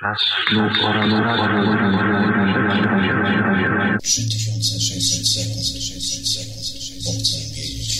Czas ślub oraz 3600 sekund, 600 sekund, obcy wiedzieć.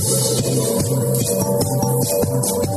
Thank you.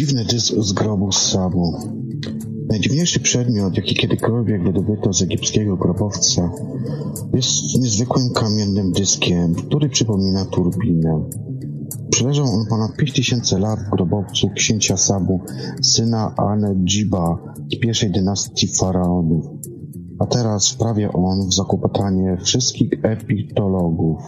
Dziwny dysk z grobu z Sabu. Najdziwniejszy przedmiot, jaki kiedykolwiek wydobyto z egipskiego grobowca, jest niezwykłym kamiennym dyskiem, który przypomina turbinę. Przeleżał on ponad 5000 lat w grobowcu księcia Sabu, syna Anedziba z pierwszej dynastii faraonów. A teraz wprawia on w zakłopotanie wszystkich epitologów.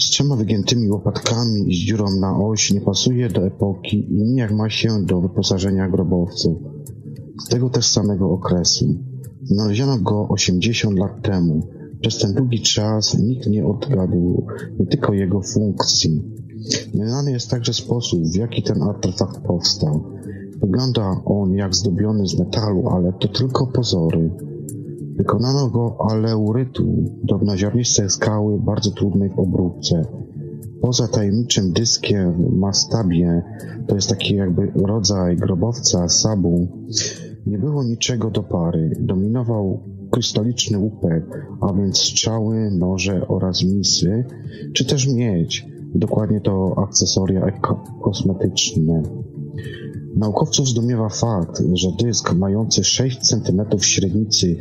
Z trzema wygiętymi łopatkami i z dziurą na oś nie pasuje do epoki i nijak ma się do wyposażenia grobowców. Z tego też samego okresu. Znaleziono go 80 lat temu. Przez ten długi czas nikt nie odgadł nie tylko jego funkcji. Nieznany jest także sposób, w jaki ten artefakt powstał. Wygląda on jak zdobiony z metalu, ale to tylko pozory. Wykonano go aleurytu, drobnoziarnistej skały, bardzo trudnej w obróbce. poza tajemniczym dyskiem Mastabie, to jest taki jakby rodzaj grobowca Sabu, nie było niczego do pary. Dominował krystaliczny łupek, a więc strzały, noże oraz misy, czy też miedź. Dokładnie to akcesoria kosmetyczne. Naukowców zdumiewa fakt, że dysk mający 6 cm średnicy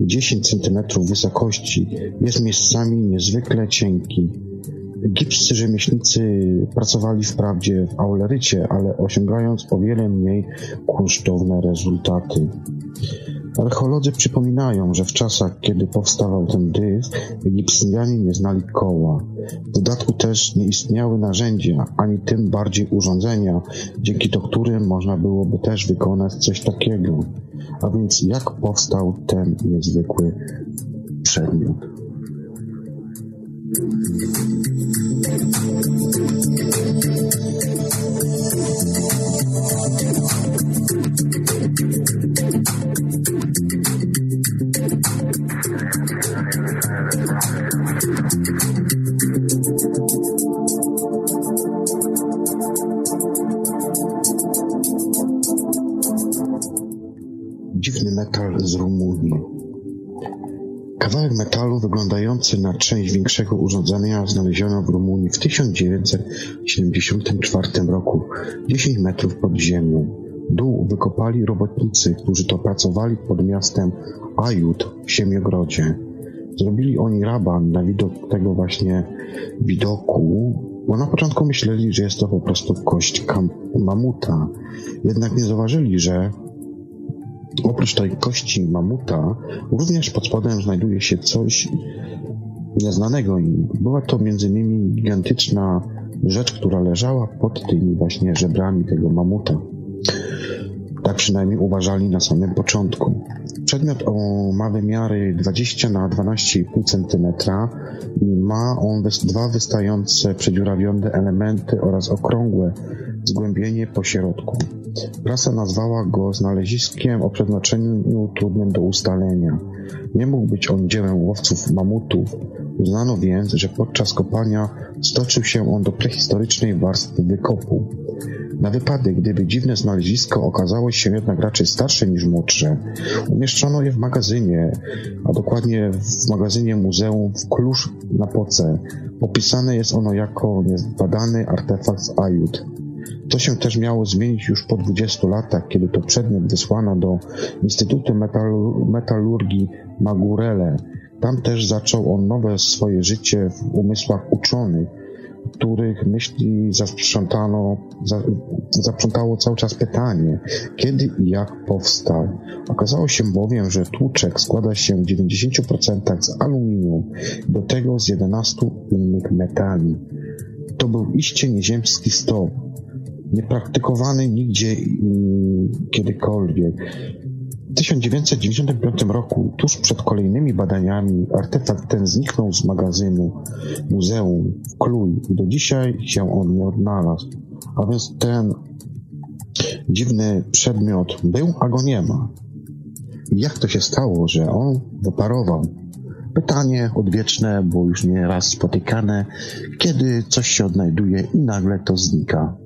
i 10 cm wysokości jest miejscami niezwykle cienki. Egipscy rzemieślnicy pracowali wprawdzie w aulerycie, ale osiągając o wiele mniej kosztowne rezultaty. Archeolodzy przypominają, że w czasach, kiedy powstawał ten dysk, Egipcjanie nie znali koła. W dodatku też nie istniały narzędzia, ani tym bardziej urządzenia, dzięki to którym można byłoby też wykonać coś takiego. A więc jak powstał ten niezwykły przedmiot? Dziwny Metalu wyglądający na część większego urządzenia znaleziono w Rumunii w 1974 roku, 10 metrów pod ziemią. Dół wykopali robotnicy, którzy to pracowali pod miastem Ajut w Siemiogrodzie. Zrobili oni raban na widok tego właśnie widoku, bo na początku myśleli, że jest to po prostu kość mamuta. Jednak nie zauważyli, że Oprócz tej kości mamuta, również pod spodem znajduje się coś nieznanego im. Była to między innymi gigantyczna rzecz, która leżała pod tymi właśnie żebrami tego mamuta. Tak przynajmniej uważali na samym początku. Przedmiot o, ma wymiary 20 na 12,5 cm ma on dwa wystające przedziurawione elementy oraz okrągłe zgłębienie po środku. Prasa nazwała go znaleziskiem o przeznaczeniu trudnym do ustalenia. Nie mógł być on dziełem łowców mamutów. Uznano więc, że podczas kopania stoczył się on do prehistorycznej warstwy wykopu. Na wypadek, gdyby dziwne znalezisko okazało się jednak raczej starsze niż młodsze, umieszczono je w magazynie, a dokładnie w magazynie muzeum w Klusz na Poce. Opisane jest ono jako niezbadany artefakt z Ajut. To się też miało zmienić już po 20 latach, kiedy to przedmiot wysłano do Instytutu Metalurgii Magurele. Tam też zaczął on nowe swoje życie w umysłach uczonych, których myśli zasprzątano, za, zaprzątało cały czas pytanie, kiedy i jak powstał. Okazało się bowiem, że tłuczek składa się w 90% z aluminium, do tego z 11 innych metali. To był iście nieziemski stop, niepraktykowany nigdzie kiedykolwiek. W 1995 roku, tuż przed kolejnymi badaniami, artefakt ten zniknął z magazynu muzeum w Kluj i do dzisiaj się on nie odnalazł. A więc ten dziwny przedmiot był, a go nie ma. Jak to się stało, że on wyparował? Pytanie odwieczne, bo już nie raz spotykane, kiedy coś się odnajduje i nagle to znika.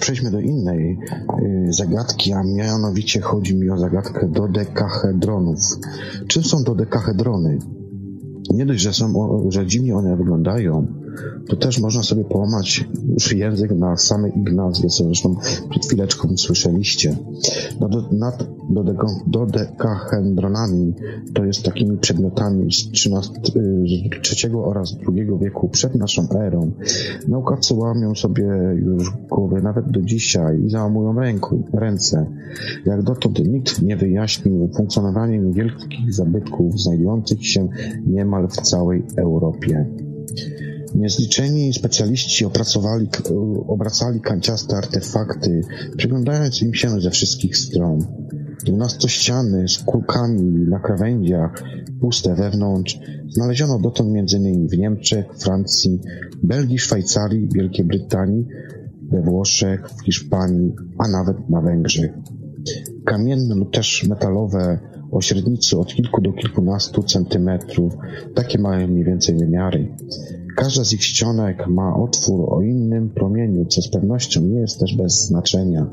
Przejdźmy do innej y, zagadki, a mianowicie chodzi mi o zagadkę dodekahedronów. Czym są dodekahedrony? Nie dość, że, są, że dziwnie one wyglądają, to też można sobie połamać już język na same ich nazwy, co zresztą przed chwileczką słyszeliście. No do, nad dodekahedronami to jest takimi przedmiotami z, 13, z III oraz II wieku przed naszą erą. Naukowcy łamią sobie już głowy nawet do dzisiaj i załamują ręku, ręce. Jak dotąd nikt nie wyjaśnił funkcjonowania niewielkich zabytków znajdujących się niemal w całej Europie. Niezliczeni specjaliści opracowali, obracali kanciaste artefakty, przyglądając im się ze wszystkich stron. Dwunastościany z kulkami na krawędziach, puste wewnątrz, znaleziono dotąd m.in. w Niemczech, Francji, Belgii, Szwajcarii, Wielkiej Brytanii, we Włoszech, w Hiszpanii, a nawet na Węgrzech. Kamienne lub też metalowe o średnicy od kilku do kilkunastu centymetrów, takie mają mniej więcej wymiary. Każda z ich ścianek ma otwór o innym promieniu, co z pewnością nie jest też bez znaczenia,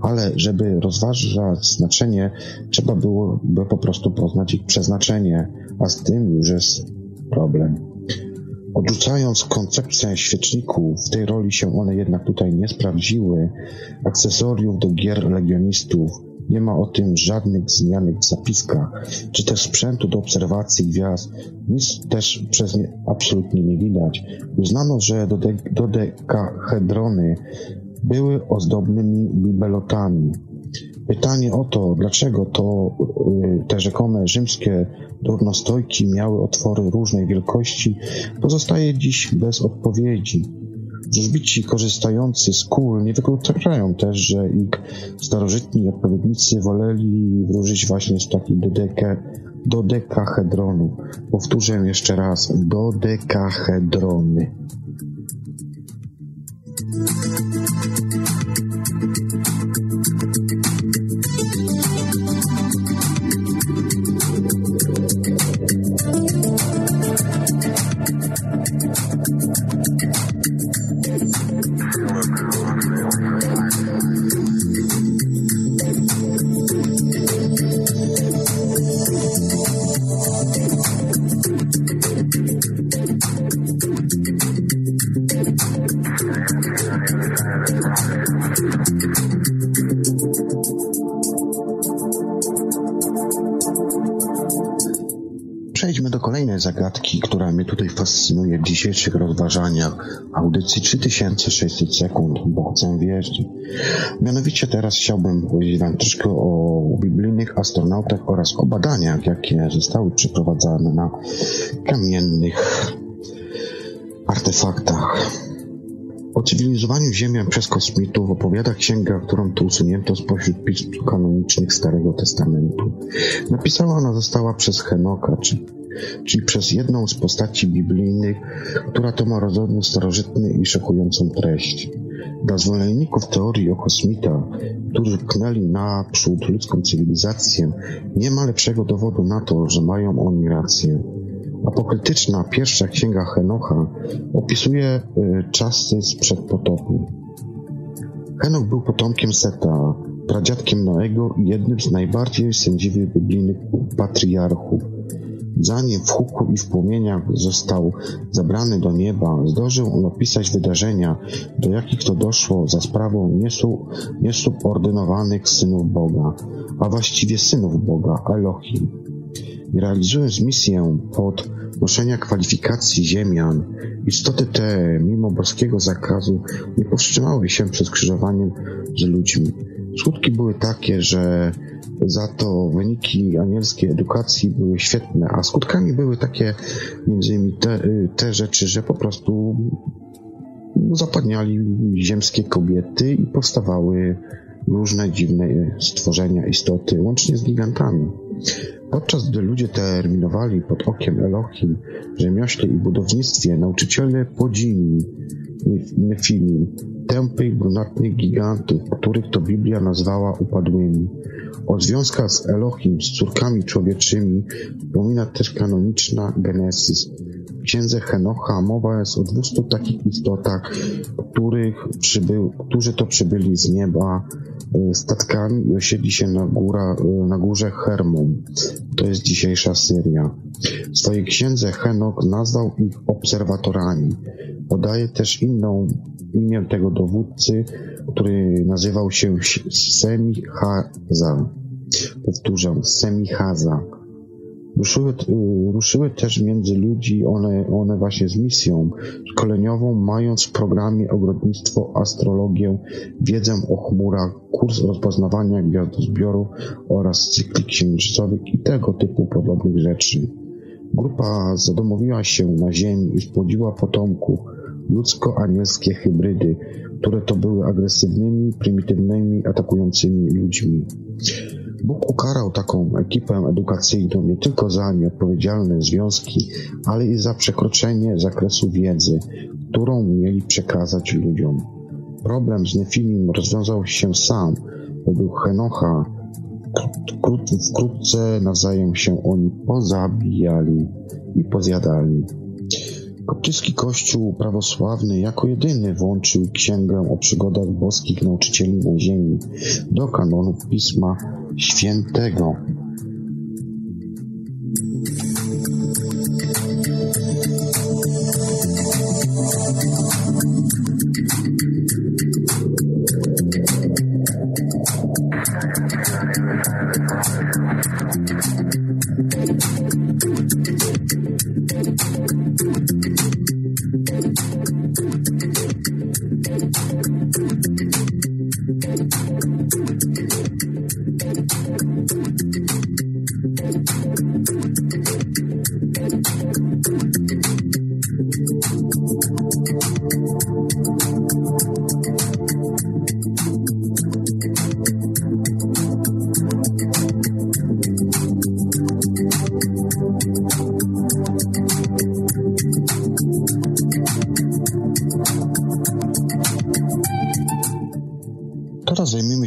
ale żeby rozważać znaczenie, trzeba byłoby po prostu poznać ich przeznaczenie, a z tym już jest problem. Odrzucając koncepcję świeczników, w tej roli się one jednak tutaj nie sprawdziły, akcesoriów do gier legionistów, nie ma o tym żadnych zmianek w zapiskach, czy też sprzętu do obserwacji gwiazd. Nic też przez nie absolutnie nie widać. Uznano, że dodekahedrony były ozdobnymi bibelotami. Pytanie o to, dlaczego to y, te rzekome rzymskie durnostojki miały otwory różnej wielkości, pozostaje dziś bez odpowiedzi. Wróżbici korzystający z kul nie wykluczają też, że ich starożytni odpowiednicy woleli wróżyć właśnie z takich dodeke, dodekahedronów. Powtórzę jeszcze raz, dodekahedrony. Zagadki, która mnie tutaj fascynuje w dzisiejszych rozważaniach audycji 3600 sekund, bo chcę wierzyć. Mianowicie teraz chciałbym powiedzieć Wam troszkę o biblijnych astronautach oraz o badaniach, jakie zostały przeprowadzane na kamiennych artefaktach. O cywilizowaniu Ziemian przez kosmitów opowiada księga, którą tu usunięto spośród pism kanonicznych Starego Testamentu. Napisana ona została przez Henoka, czyli, czyli przez jedną z postaci biblijnych, która to ma rozrodny starożytny i szokującą treść. Dla zwolenników teorii o kosmitach, którzy pchnęli naprzód ludzką cywilizację, nie ma lepszego dowodu na to, że mają oni rację. Apokrytyczna pierwsza księga Henocha opisuje y, czasy sprzed potopu. Henoch był potomkiem Seta, pradziadkiem Noego i jednym z najbardziej sędziwych biblijnych patriarchów. Zanim w huku i w płomieniach został zabrany do nieba, zdążył on opisać wydarzenia, do jakich to doszło za sprawą niesu, niesubordynowanych synów Boga, a właściwie synów Boga, Elohim realizując misję podnoszenia kwalifikacji ziemian, istoty te, mimo boskiego zakazu, nie powstrzymały się przed skrzyżowaniem z ludźmi. Skutki były takie, że za to wyniki anielskiej edukacji były świetne, a skutkami były takie między innymi te, te rzeczy, że po prostu zapadniali ziemskie kobiety i powstawały różne dziwne stworzenia, istoty, łącznie z gigantami. Podczas gdy ludzie terminowali pod okiem Elohim rzemiośle i budownictwie, nauczyciele podzimi Nefilim, tępych, brunatnych gigantów, których to Biblia nazwała upadłymi. O związkach z Elohim, z córkami człowieczymi, wspomina też kanoniczna Genesis. Księdze Henocha mowa jest o dwustu takich istotach, których przybył, którzy to przybyli z nieba e, statkami i osiedli się na, góra, e, na górze Hermon. To jest dzisiejsza Syria. W swojej księdze Henok nazwał ich obserwatorami. Podaje też inną imię tego dowódcy, który nazywał się Semichaza. Powtórzę, Semichaza. Ruszyły, y, ruszyły też między ludzi one, one właśnie z misją szkoleniową, mając w programie ogrodnictwo, astrologię, wiedzę o chmurach, kurs rozpoznawania gwiazdozbioru oraz cykli księżycowych i tego typu podobnych rzeczy. Grupa zadomowiła się na Ziemi i spłodziła potomków, ludzko-anielskie hybrydy, które to były agresywnymi, prymitywnymi, atakującymi ludźmi. Bóg ukarał taką ekipę edukacyjną nie tylko za nieodpowiedzialne związki, ale i za przekroczenie zakresu wiedzy, którą mieli przekazać ludziom. Problem z Nefilim rozwiązał się sam. Według Henocha wkrótce nawzajem się oni pozabijali i pozjadali. Koptycki Kościół prawosławny jako jedyny włączył księgę o przygodach boskich nauczycieli na ziemi do kanonu Pisma Świętego.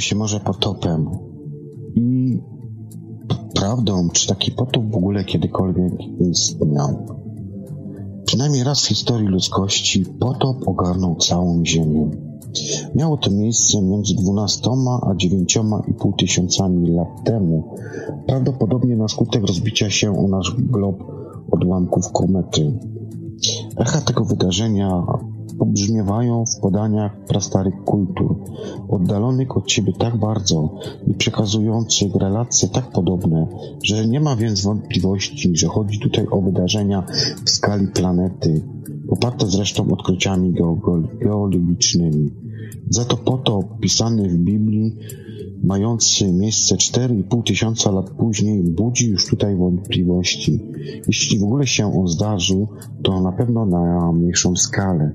Się może potopem i prawdą, czy taki potop w ogóle kiedykolwiek istniał. Przynajmniej raz w historii ludzkości potop ogarnął całą Ziemię. Miało to miejsce między 12 a 9,5 tysiącami lat temu, prawdopodobnie na skutek rozbicia się o nasz glob odłamków komety. Echa tego wydarzenia pobrzmiewają w podaniach prastarych kultur, oddalonych od siebie tak bardzo i przekazujących relacje tak podobne, że nie ma więc wątpliwości, że chodzi tutaj o wydarzenia w skali planety, poparte zresztą odkryciami geologicznymi. Za to potop pisany w Biblii, mający miejsce 4,5 tysiąca lat później, budzi już tutaj wątpliwości. Jeśli w ogóle się on zdarzył, to na pewno na mniejszą skalę.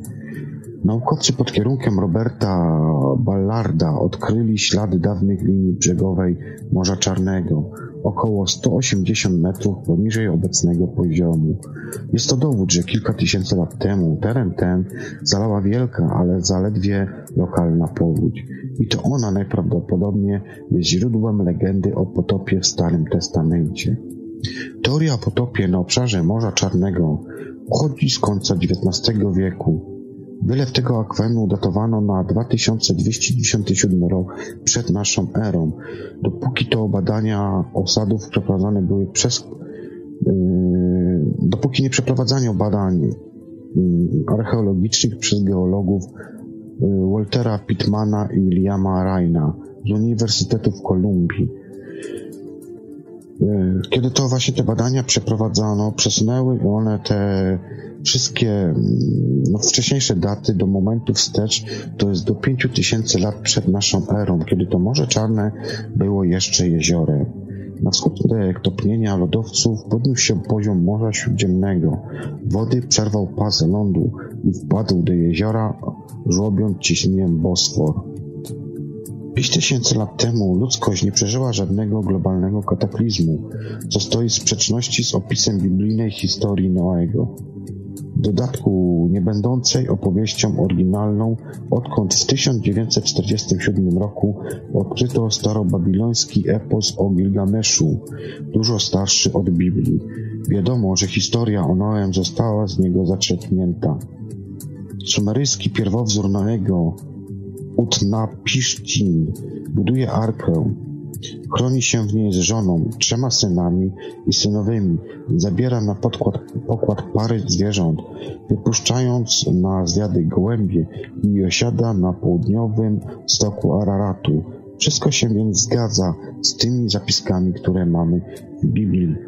Naukowcy pod kierunkiem Roberta Ballarda odkryli ślady dawnych linii brzegowej Morza Czarnego, około 180 metrów poniżej obecnego poziomu. Jest to dowód, że kilka tysięcy lat temu teren ten zalała wielka, ale zaledwie lokalna powódź. I to ona najprawdopodobniej jest źródłem legendy o potopie w Starym Testamencie. Teoria o potopie na obszarze Morza Czarnego pochodzi z końca XIX wieku. Wylew tego akwenu datowano na 2297 rok przed naszą erą, dopóki to badania osadów przeprowadzane były przez yy, dopóki nie przeprowadzano badań yy, archeologicznych przez geologów yy, Waltera Pittmana i Liama Raina z Uniwersytetu w Kolumbii. Yy, kiedy to właśnie te badania przeprowadzano, przesunęły one te wszystkie mm, no, wcześniejsze daty do momentu wstecz to jest do 5000 lat przed naszą erą, kiedy to Morze Czarne było jeszcze jeziorem. Na skutek topnienia lodowców podniósł się poziom Morza Śródziemnego. Wody przerwał pas lądu i wpadł do jeziora, żłobiąc ciśnieniem Bosfor. 5000 lat temu ludzkość nie przeżyła żadnego globalnego kataklizmu, co stoi w sprzeczności z opisem biblijnej historii Noego w dodatku nie będącej opowieścią oryginalną, odkąd w 1947 roku odkryto starobabiloński epos o Gilgameszu, dużo starszy od Biblii. Wiadomo, że historia o Noem została z niego zaczerpnięta. Sumeryjski pierwowzór Noego, Utnapishtim, buduje arkę, Chroni się w niej z żoną, trzema synami i synowymi, zabiera na podkład, pokład pary zwierząt, wypuszczając na zwiady gołębie i osiada na południowym stoku Araratu. Wszystko się więc zgadza z tymi zapiskami, które mamy w Biblii.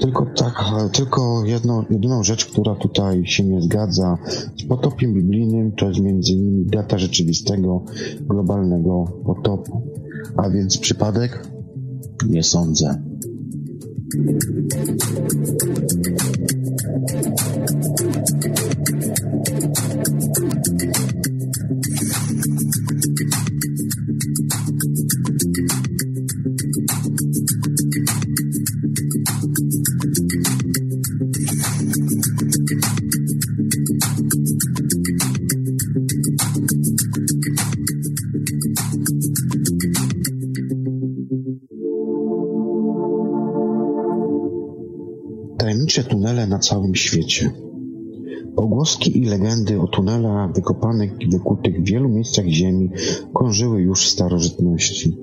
Tylko tak, tylko jedno, jedyną rzecz, która tutaj się nie zgadza z potopiem biblijnym, to jest między innymi data rzeczywistego globalnego potopu. A więc przypadek? Nie sądzę. Tajemnicze tunele na całym świecie. Pogłoski i legendy o tunelach wykopanych i wykutych w wielu miejscach Ziemi krążyły już w starożytności.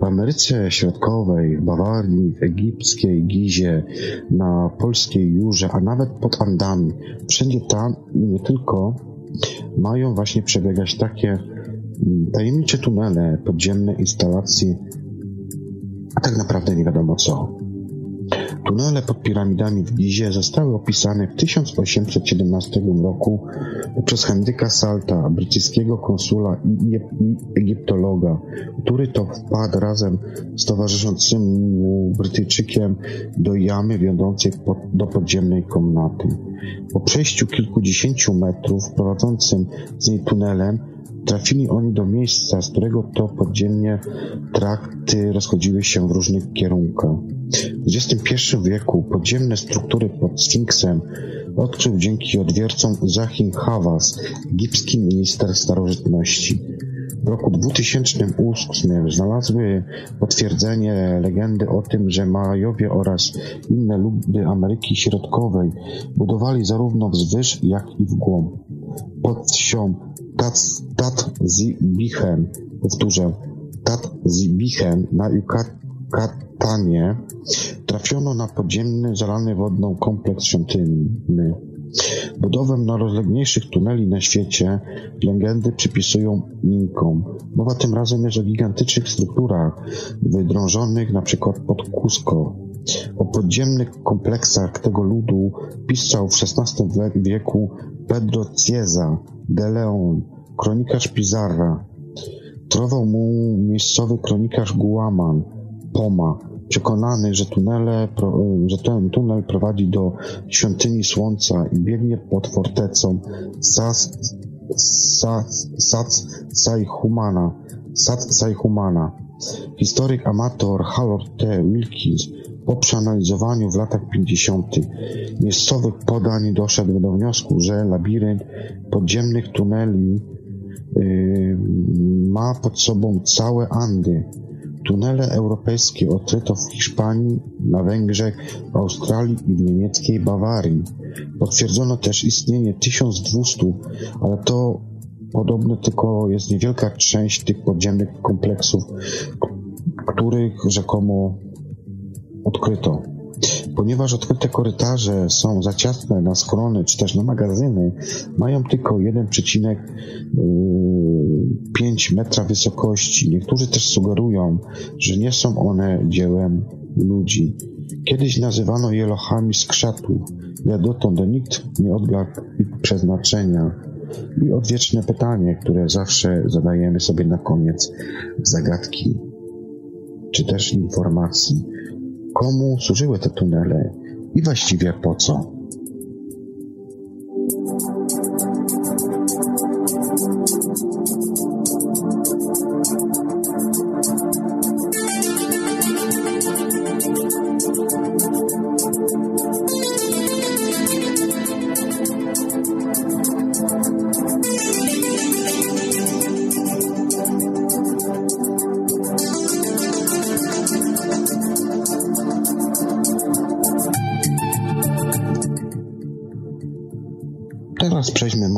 W Ameryce Środkowej, w Bawarii, w egipskiej Gizie, na polskiej Jurze, a nawet pod Andami, wszędzie tam i nie tylko, mają właśnie przebiegać takie mm, tajemnicze tunele, podziemne instalacje, a tak naprawdę nie wiadomo co. Tunele pod piramidami w Gizie zostały opisane w 1817 roku przez Henryka Salta, brytyjskiego konsula i egiptologa, który to wpadł razem z towarzyszącym mu Brytyjczykiem do jamy wiodącej pod, do podziemnej komnaty. Po przejściu kilkudziesięciu metrów prowadzącym z niej tunelem Trafili oni do miejsca, z którego to podziemnie trakty rozchodziły się w różnych kierunkach. W XXI wieku podziemne struktury pod Sfinksem odkrył dzięki odwiercom Zachin Hawass, egipski minister starożytności. W roku 2008 znalazły potwierdzenie legendy o tym, że Majowie oraz inne ludy Ameryki Środkowej budowali zarówno wzwyż, jak i w głąb. Pod wsią Tat-Zibichem, powtórzę, Tat-Zibichem na Yucatanie trafiono na podziemny, zalany wodną kompleks świątynny. Budowę najrozlegniejszych tuneli na świecie legendy przypisują Inkom. Mowa tym razem jest o gigantycznych strukturach wydrążonych przykład pod Cusco. O podziemnych kompleksach tego ludu pisał w XVI wieku Pedro Cieza de Leon, kronikarz Pizarra. Trował mu miejscowy kronikarz Guaman, Poma, przekonany, że, tunele, że ten tunel prowadzi do świątyni Słońca i biegnie pod fortecą Sas, Sas, Sac Saihumana. Sac Saihumana. Historyk amator Harold T. Wilkins po przeanalizowaniu w latach 50. miejscowych podań doszedł do wniosku, że labirynt podziemnych tuneli yy, ma pod sobą całe Andy. Tunele europejskie odkryto w Hiszpanii, na Węgrzech, w Australii i w niemieckiej Bawarii. Potwierdzono też istnienie 1200, ale to podobno tylko jest niewielka część tych podziemnych kompleksów, których rzekomo odkryto. Ponieważ odkryte korytarze są za ciasne na schrony czy też na magazyny, mają tylko 1,5 yy, metra wysokości. Niektórzy też sugerują, że nie są one dziełem ludzi. Kiedyś nazywano je lochami z krzatów, ja dotąd nikt nie odgadł ich przeznaczenia. I odwieczne pytanie, które zawsze zadajemy sobie na koniec zagadki, czy też informacji komu służyły te tunele i właściwie po co.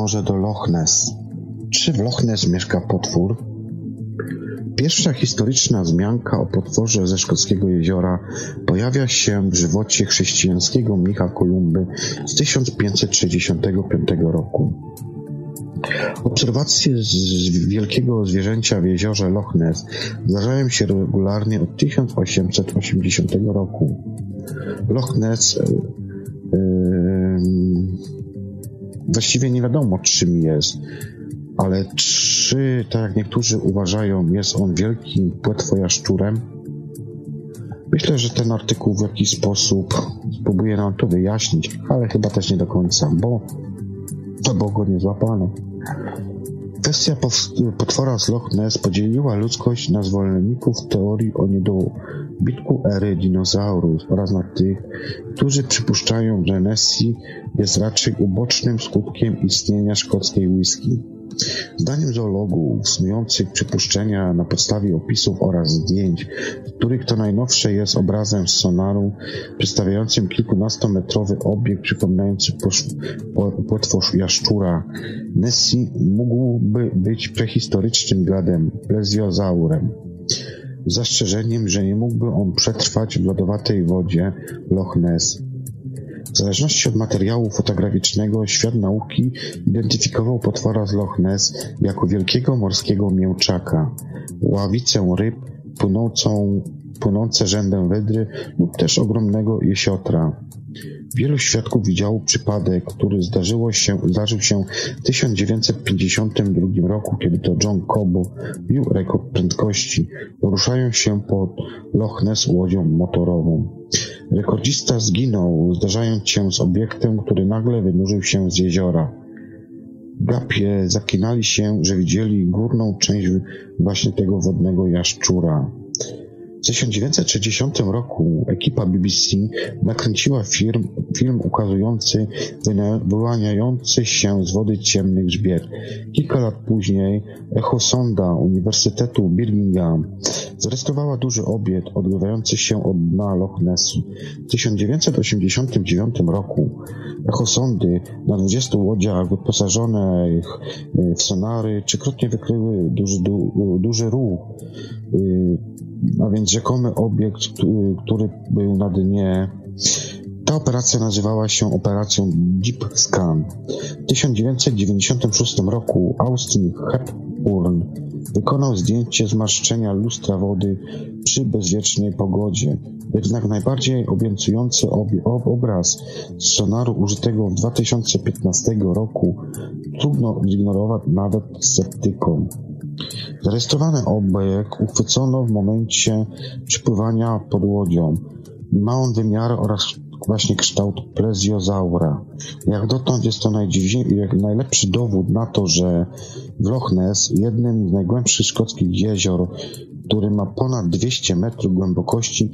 może do Loch Ness. Czy w Loch Ness mieszka potwór? Pierwsza historyczna wzmianka o potworze ze szkockiego jeziora pojawia się w żywocie chrześcijańskiego mnicha Kolumby z 1565 roku. Obserwacje z wielkiego zwierzęcia w jeziorze Loch Ness zdarzają się regularnie od 1880 roku. Loch Ness yy, yy, właściwie nie wiadomo czym jest, ale czy, tak jak niektórzy uważają, jest on wielkim płetwojaszczurem? Myślę, że ten artykuł w jakiś sposób spróbuje nam to wyjaśnić, ale chyba też nie do końca, bo to bo go nie złapano. Kwestia potwora z Loch Ness podzieliła ludzkość na zwolenników teorii o niedobitku ery dinozaurów oraz na tych, którzy przypuszczają, że Nessie jest raczej ubocznym skutkiem istnienia szkockiej whisky. Zdaniem zoologów snujących przypuszczenia na podstawie opisów oraz zdjęć, których to najnowsze jest obrazem sonaru przedstawiającym kilkunastometrowy obiekt przypominający płetwosz jaszczura, Nessie mógłby być prehistorycznym gadem, plezjozaurem. Zastrzeżeniem, że nie mógłby on przetrwać w lodowatej wodzie Loch Ness w zależności od materiału fotograficznego świat nauki identyfikował potwora z Loch Ness jako wielkiego morskiego mięczaka, ławicę ryb płynącą, płynące rzędem wydry lub też ogromnego jesiotra. Wielu świadków widziało przypadek, który zdarzyło się, zdarzył się w 1952 roku, kiedy to John Cobo bił rekord prędkości, poruszając się pod Loch Ness łodzią motorową. Rekordzista zginął, zdarzając się z obiektem, który nagle wynurzył się z jeziora. Gapie zakinali się, że widzieli górną część właśnie tego wodnego jaszczura. W 1960 roku ekipa BBC nakręciła film, film ukazujący wyłaniający się z wody ciemny grzbiet. Kilka lat później echosonda Uniwersytetu Birmingham zarejestrowała duży obiekt odgrywający się od dna Loch Nessu. W 1989 roku echosondy na 20 łodziach wyposażonych w sonary trzykrotnie wykryły duży, du, duży ruch y, a więc rzekomy obiekt, który był na dnie. Ta operacja nazywała się operacją Deep Scan. W 1996 roku Austin Hepburn wykonał zdjęcie zmarszczenia lustra wody przy bezwiecznej pogodzie. Jednak najbardziej obiecujący ob obraz z sonaru użytego w 2015 roku trudno zignorować nawet sceptykom. Zarejestrowany obiekt uchwycono w momencie przypływania pod łodzią. Ma on wymiary oraz właśnie kształt plezjozaura. Jak dotąd jest to najlepszy dowód na to, że w Loch Ness, jednym z najgłębszych szkockich jezior, który ma ponad 200 metrów głębokości,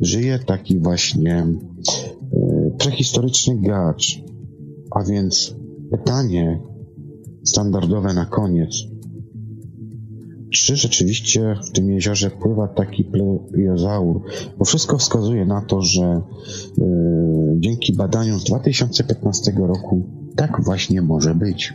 żyje taki właśnie e, prehistoryczny gacz. A więc pytanie standardowe na koniec. Czy rzeczywiście w tym jeziorze pływa taki plejozaur? Bo wszystko wskazuje na to, że yy, dzięki badaniom z 2015 roku tak właśnie może być.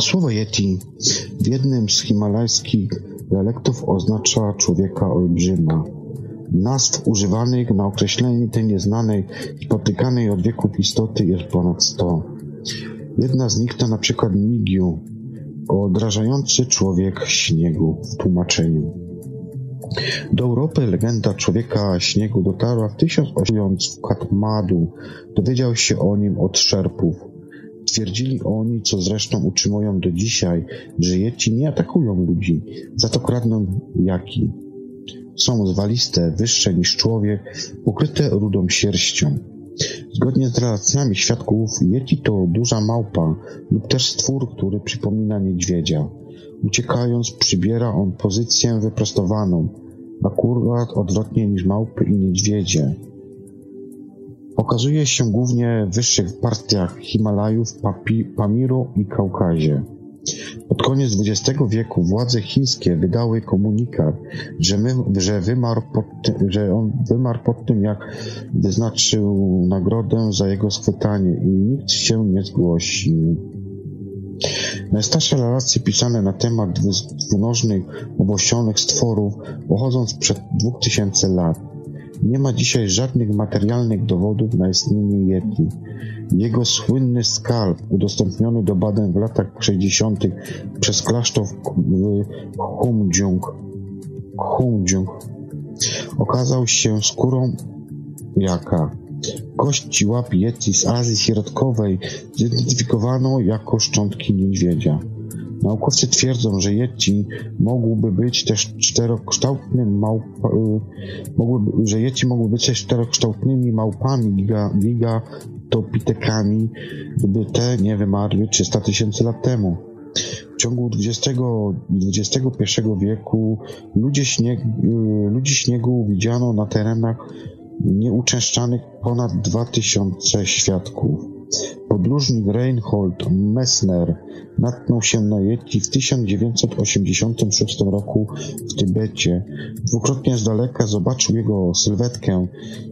Słowo Yeti w jednym z himalajskich dialektów oznacza człowieka olbrzyma. Nazw używanych na określenie tej nieznanej, spotykanej od wieków istoty jest ponad sto. Jedna z nich to na przykład Migiu, odrażający człowiek śniegu w tłumaczeniu. Do Europy legenda człowieka śniegu dotarła w 1800 w Katmadu. Dowiedział się o nim od szerpów. Twierdzili oni, co zresztą utrzymują do dzisiaj, że Yeti nie atakują ludzi, za to kradną jaki. Są zwaliste, wyższe niż człowiek, pokryte rudą sierścią. Zgodnie z relacjami świadków, Yeti to duża małpa lub też stwór, który przypomina niedźwiedzia. Uciekając, przybiera on pozycję wyprostowaną, akurat odwrotnie niż małpy i niedźwiedzie. Okazuje się głównie w wyższych partiach Himalajów, Papi, Pamiru i Kaukazie. Pod koniec XX wieku władze chińskie wydały komunikat, że, my, że, wymarł pod że on wymarł pod tym, jak wyznaczył nagrodę za jego schwytanie i nikt się nie zgłosił. Najstarsze relacje pisane na temat dwunożnych, obosionych stworów pochodzą sprzed 2000 lat. Nie ma dzisiaj żadnych materialnych dowodów na istnienie Yeti. Jego słynny skalp, udostępniony do badań w latach 60. przez klasztor w Humjung, Humjung okazał się skórą jaka. Kości łap Yeti z Azji Środkowej zidentyfikowano jako szczątki niedźwiedzia. Naukowcy twierdzą, że Yeti mógłby być też czterokształtnym małpa, y, mogłyby, że Yeti mogły być też czterokształtnymi małpami giga, gigatopitekami, gdyby te nie wymarły 300 tysięcy lat temu. W ciągu XX XXI wieku ludzie, śnieg, y, ludzi śniegu widziano na terenach nieuczęszczanych ponad 2000 świadków. Podróżnik Reinhold Messner natknął się na Yeti w 1986 roku w Tybecie. Dwukrotnie z daleka zobaczył jego sylwetkę.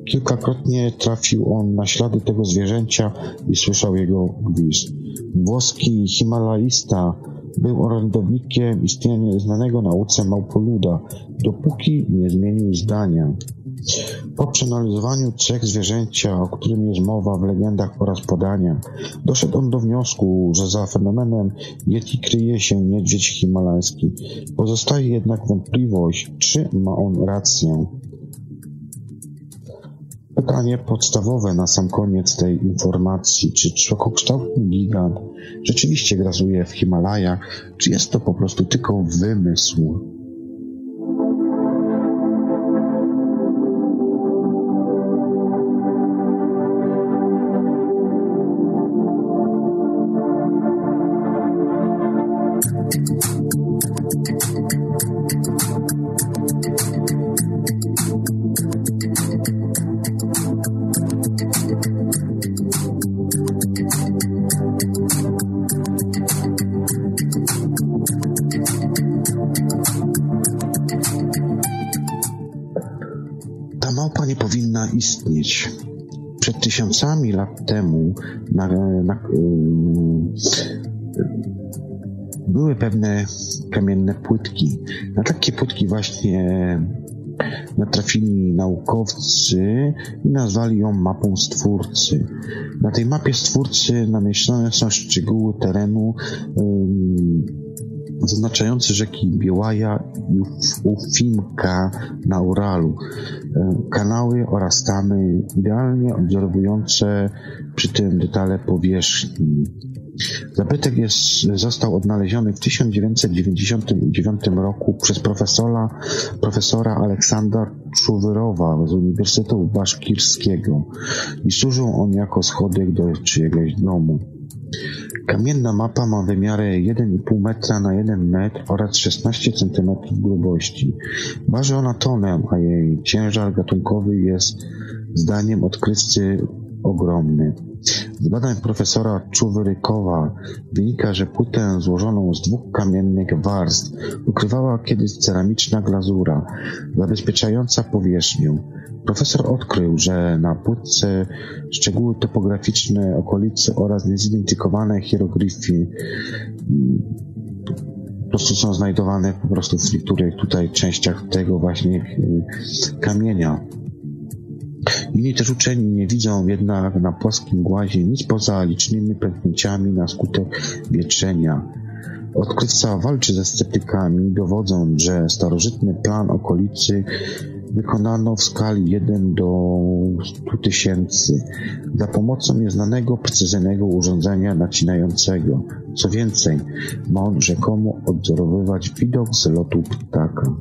Kilkakrotnie trafił on na ślady tego zwierzęcia i słyszał jego gwizd. Włoski Himalaista był orędownikiem istnienia znanego nauce małpoluda, dopóki nie zmienił zdania. Po przeanalizowaniu trzech zwierzęcia, o którym jest mowa w legendach oraz podaniach, doszedł on do wniosku, że za fenomenem Yeti kryje się niedźwiedź himalajski. Pozostaje jednak wątpliwość, czy ma on rację. Pytanie podstawowe na sam koniec tej informacji, czy człowiekokształtny gigant rzeczywiście grasuje w Himalajach, czy jest to po prostu tylko wymysł? Lat temu na, na, były pewne kamienne płytki. Na takie płytki właśnie natrafili naukowcy i nazwali ją mapą Stwórcy. Na tej mapie Stwórcy namieszczone są szczegóły terenu zaznaczające rzeki Białaja i Ufimka na Uralu, kanały oraz tamy idealnie odwzorowujące przy tym detale powierzchni. Zabytek jest, został odnaleziony w 1999 roku przez profesora, profesora Aleksandra Czuwyrowa z Uniwersytetu Baszkirskiego i służył on jako schodek do czyjegoś domu. Kamienna mapa ma wymiary 1,5 metra na 1 metr oraz 16 cm grubości. Waży ona tonę, a jej ciężar gatunkowy jest zdaniem odkrywcy ogromny. Z badań profesora Czuwyrykowa wynika, że płytę złożoną z dwóch kamiennych warstw ukrywała kiedyś ceramiczna glazura zabezpieczająca powierzchnię. Profesor odkrył, że na płytce szczegóły topograficzne okolicy oraz niezidentyfikowane hieroglify po prostu są znajdowane po prostu w niektórych tutaj częściach tego właśnie kamienia. Inni też uczeni nie widzą jednak na płaskim głazie nic poza licznymi pęknięciami na skutek wietrzenia. Odkrywca walczy ze sceptykami, dowodząc, że starożytny plan okolicy wykonano w skali 1 do 100 tysięcy za pomocą nieznanego precyzyjnego urządzenia nacinającego. Co więcej, ma on rzekomo odwzorowywać widok z lotu ptaka.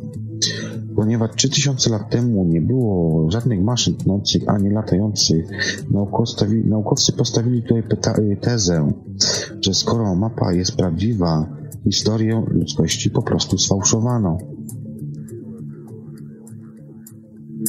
Ponieważ 3000 lat temu nie było żadnych maszyn tnących ani latających, naukowcy postawili tutaj tezę, że skoro mapa jest prawdziwa, historię ludzkości po prostu sfałszowano.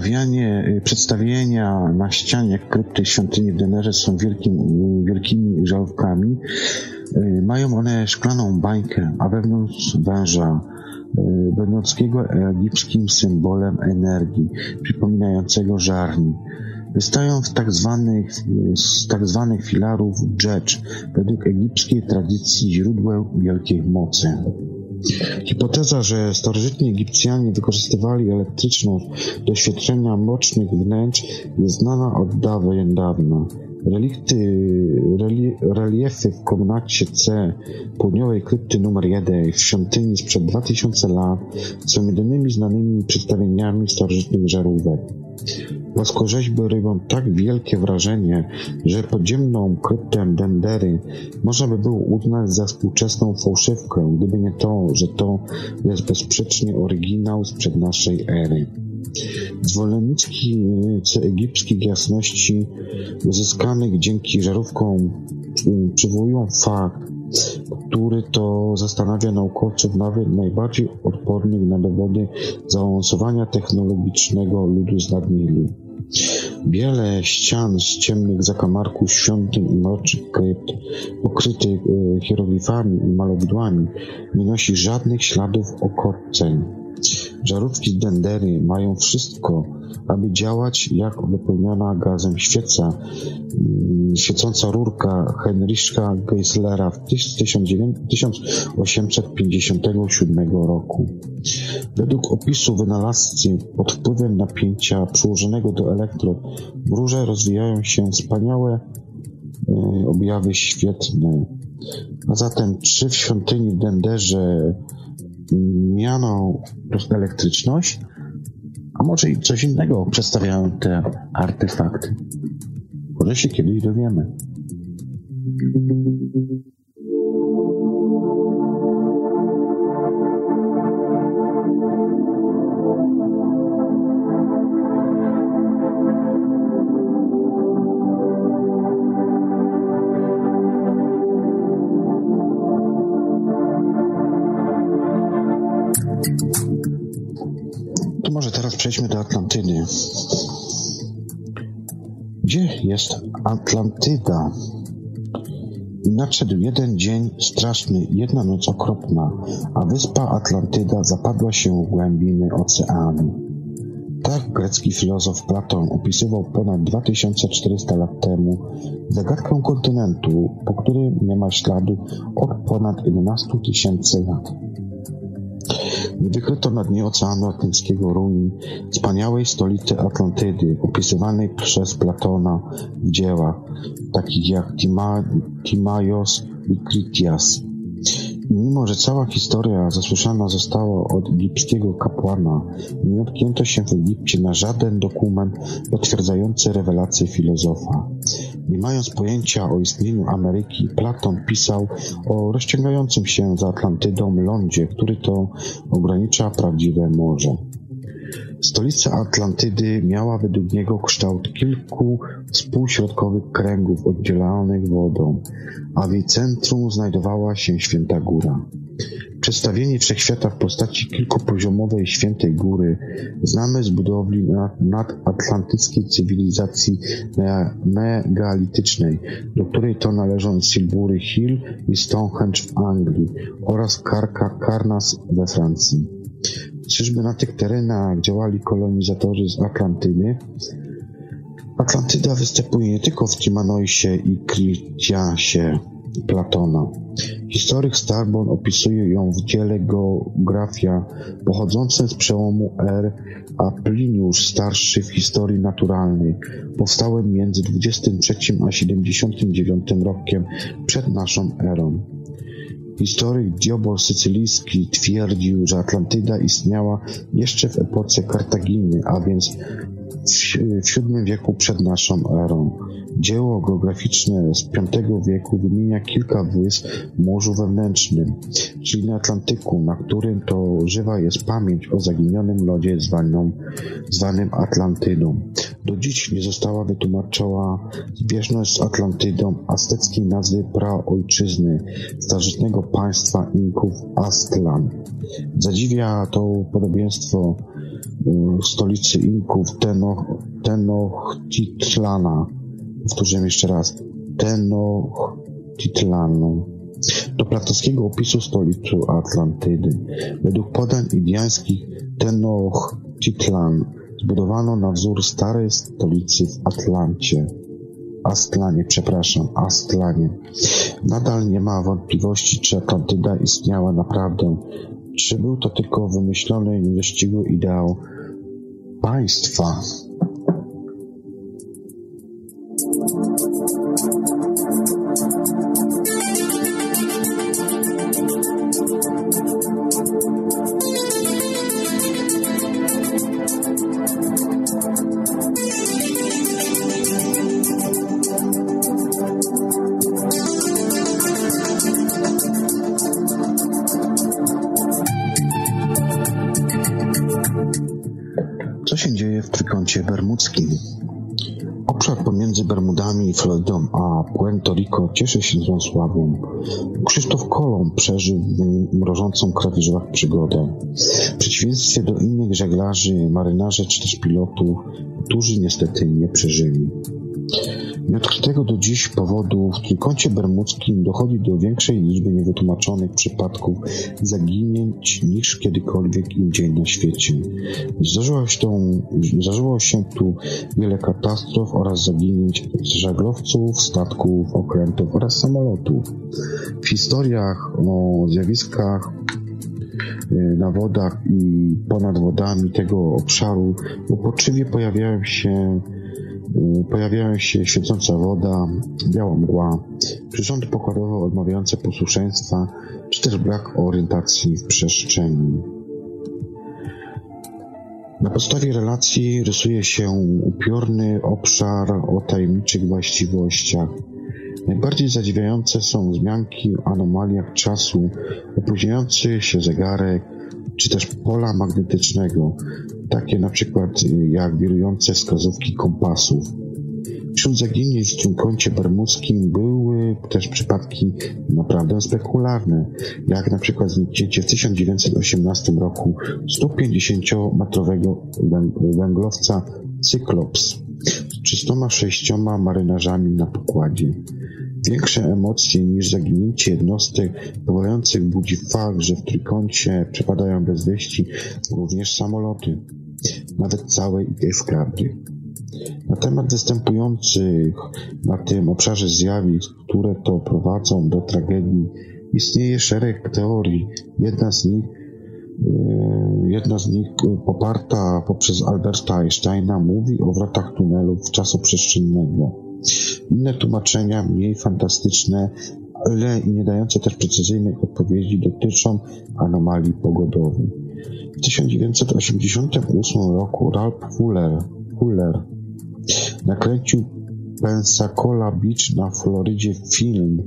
Czy przedstawianie, y, przedstawienia na ścianie krypty świątyni w Denerze są wielkim, wielkimi żarówkami? Y, mają one szklaną bańkę, a wewnątrz węża, y, będącego egipskim symbolem energii, przypominającego żarni. Wystają w tak zwanych, z tak zwanych filarów dżedż, według egipskiej tradycji źródłem wielkiej mocy. Hipoteza, że starożytni Egipcjanie wykorzystywali elektryczność do świecenia mrocznych wnętrz jest znana od dawien dawna. Relikty, reli, reliefy w komnacie C południowej krypty nr 1 w świątyni sprzed 2000 lat są jedynymi znanymi przedstawieniami starożytnych żarówek. Płaskorzeźby robią tak wielkie wrażenie, że podziemną kryptę Dendery można by było uznać za współczesną fałszywkę, gdyby nie to, że to jest bezsprzecznie oryginał sprzed naszej ery. Zwolenniczki egipskich jasności uzyskanych dzięki żarówkom przywołują fakt, który to zastanawia naukowców nawet najbardziej odpornych na dowody zaawansowania technologicznego ludu z nadmilu. Wiele ścian z ciemnych zakamarków świątyń i mrocznych krypt, pokrytych e, hieroglifami i malowidłami, nie nosi żadnych śladów okoceń. Żarówki Dendery mają wszystko, aby działać jak wypełniona gazem świeca. Mm, świecąca rurka Heinricha Geislera w 1857 roku. Według opisu wynalazcy pod wpływem napięcia przyłożonego do elektrod w rozwijają się wspaniałe e, objawy świetne. A zatem czy w świątyni Denderze miano elektryczność, a może i coś innego przedstawiają te artefakty. Może się kiedyś dowiemy. Przejdźmy do Atlantydy. Gdzie jest Atlantyda? Nadszedł jeden dzień straszny, jedna noc okropna, a wyspa Atlantyda zapadła się w głębiny oceanu. Tak grecki filozof Platon opisywał ponad 2400 lat temu zagadkę kontynentu, po którym nie ma śladu od ponad 11 tysięcy lat. Wykryto na dnie Oceanu Atlantyckiego ruin wspaniałej stolicy Atlantydy, opisywanej przez Platona w dziełach, takich jak Tima, Timaios i Critias. Mimo, że cała historia zasłyszana została od egipskiego kapłana, nie dotknięto się w Egipcie na żaden dokument potwierdzający rewelację filozofa. Nie mając pojęcia o istnieniu Ameryki, Platon pisał o rozciągającym się za Atlantydą lądzie, który to ogranicza prawdziwe morze. Stolica Atlantydy miała według niego kształt kilku współśrodkowych kręgów oddzielanych wodą, a w jej centrum znajdowała się Święta Góra. Przedstawienie wszechświata w postaci kilkupoziomowej Świętej Góry znamy z budowli nadatlantyckiej cywilizacji megalitycznej, do której to należą Silbury Hill i Stonehenge w Anglii oraz Karka Karnas we Francji. Czyżby na tych terenach działali kolonizatorzy z Atlantydy? Atlantyda występuje nie tylko w Timanoisie i Critiasie Platona. Historyk Starbon opisuje ją w dziele Geografia pochodzącym z przełomu R, a Pliniusz starszy w historii naturalnej, powstałym między 23 a 79 rokiem przed naszą erą. Historyk Diobor Sycylijski twierdził, że Atlantyda istniała jeszcze w epoce Kartaginy, a więc w VII wieku przed naszą erą. Dzieło geograficzne z V wieku wymienia kilka wysp w Morzu Wewnętrznym, czyli na Atlantyku, na którym to żywa jest pamięć o zaginionym lodzie zwanym, Atlantydą. Do dziś nie została wytłumaczona zbieżność z Atlantydą azteckiej nazwy praojczyzny starożytnego państwa Inków Aztlan. Zadziwia to podobieństwo y, stolicy Inków Tenoch, Tenochtitlana. Powtórzyłem jeszcze raz. Tenochtitlanu. Do platowskiego opisu stolicy Atlantydy. Według podań indiańskich Tenochtitlan zbudowano na wzór starej stolicy w Atlancie. Astlanie, przepraszam, Astlanie. Nadal nie ma wątpliwości, czy Atlantyda istniała naprawdę, czy był to tylko wymyślony niewłaściwy ideał państwa. Obszar pomiędzy Bermudami i Florydą a Puerto Rico cieszy się złą sławą. Krzysztof Kolumb przeżył mrożącą krew w żyłach przygodę. W przeciwieństwie do innych żeglarzy, marynarze czy też pilotów, którzy niestety nie przeżyli. Nieodkrytego do dziś powodu w Trójkącie Bermudzkim dochodzi do większej liczby niewytłumaczonych przypadków zaginięć niż kiedykolwiek indziej na świecie. Zdarzyło się, to, zdarzyło się tu wiele katastrof oraz zaginięć żaglowców, statków, okrętów oraz samolotów. W historiach o zjawiskach y, na wodach i ponad wodami tego obszaru uporczywie pojawiają się Pojawiają się świecąca woda, biała mgła, przyrządy pokładowe odmawiające posłuszeństwa, czy też brak orientacji w przestrzeni. Na podstawie relacji rysuje się upiorny obszar o tajemniczych właściwościach. Najbardziej zadziwiające są wzmianki o anomaliach czasu, opóźniający się zegarek, czy też pola magnetycznego, takie na przykład y, jak wirujące wskazówki kompasów. Wśród zaginięć w trójkącie bermudzkim były też przypadki naprawdę spektakularne, jak na przykład zniknięcie w 1918 roku 150-metrowego węglowca Cyclops z 306 marynarzami na pokładzie. Większe emocje niż zaginięcie jednostek powalających budzi fakt, że w trójkącie przepadają bez wieści również samoloty, nawet całe ich eskadry. Na temat występujących na tym obszarze zjawisk, które to prowadzą do tragedii, istnieje szereg teorii. Jedna z nich e, Jedna z nich poparta poprzez Alberta Einsteina mówi o wrotach tunelów czasu przestrzennego. Inne tłumaczenia, mniej fantastyczne, ale nie dające też precyzyjnych odpowiedzi, dotyczą anomalii pogodowych. W 1988 roku Ralph Fuller, Fuller nakręcił Pensacola Beach na Florydzie film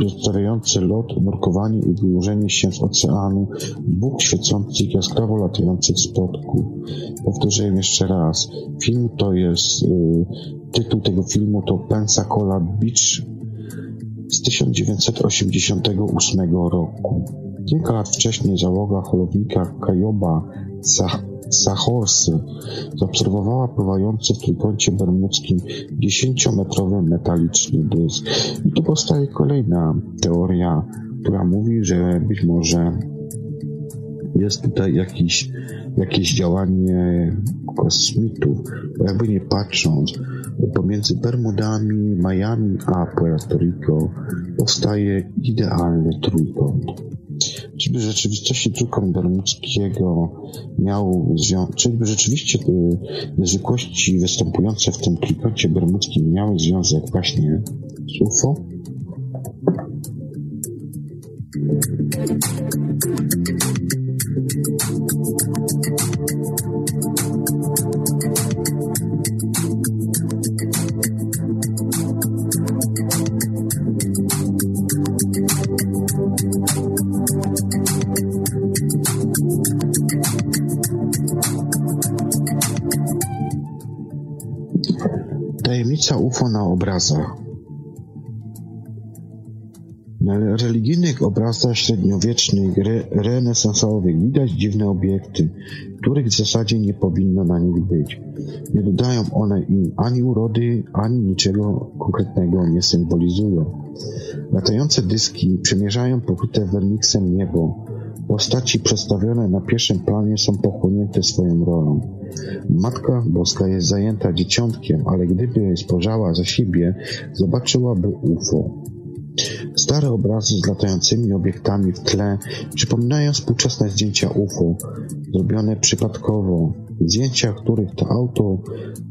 przedstawiający lot, nurkowanie i wyłożenie się z oceanu dwóch świecących, jaskrawo latających spotków. Powtórzę jeszcze raz. Film to jest, y, tytuł tego filmu to Pensacola Beach z 1988 roku. Kilka lat wcześniej załoga holownika Kajoba Sahorsy zaobserwowała pływający w trójkącie bermudzkim dziesięciometrowy metaliczny dysk. I tu powstaje kolejna teoria, która mówi, że być może jest tutaj jakiś, jakieś działanie kosmitów, bo jakby nie patrząc, pomiędzy Bermudami, Miami a Puerto Rico powstaje idealny trójkąt. Czyby w rzeczywistości trójkąt bermudzkiego miał związek, czyby rzeczywiście te niezwykłości występujące w tym trójkącie bermudzkim miały związek właśnie z UFO? Tajemnica UFO na obrazach. Religijnych obrazach średniowiecznych, re, renesansowych widać dziwne obiekty, których w zasadzie nie powinno na nich być. Nie dodają one im ani urody, ani niczego konkretnego nie symbolizują. Latające dyski przemierzają pokryte werniksem niebo. Postaci przedstawione na pierwszym planie są pochłonięte swoją rolą. Matka Boska jest zajęta dzieciątkiem, ale gdyby spojrzała za siebie, zobaczyłaby UFO. Stare obrazy z latającymi obiektami w tle przypominają współczesne zdjęcia UFO, zrobione przypadkowo. Zdjęcia, których to autor,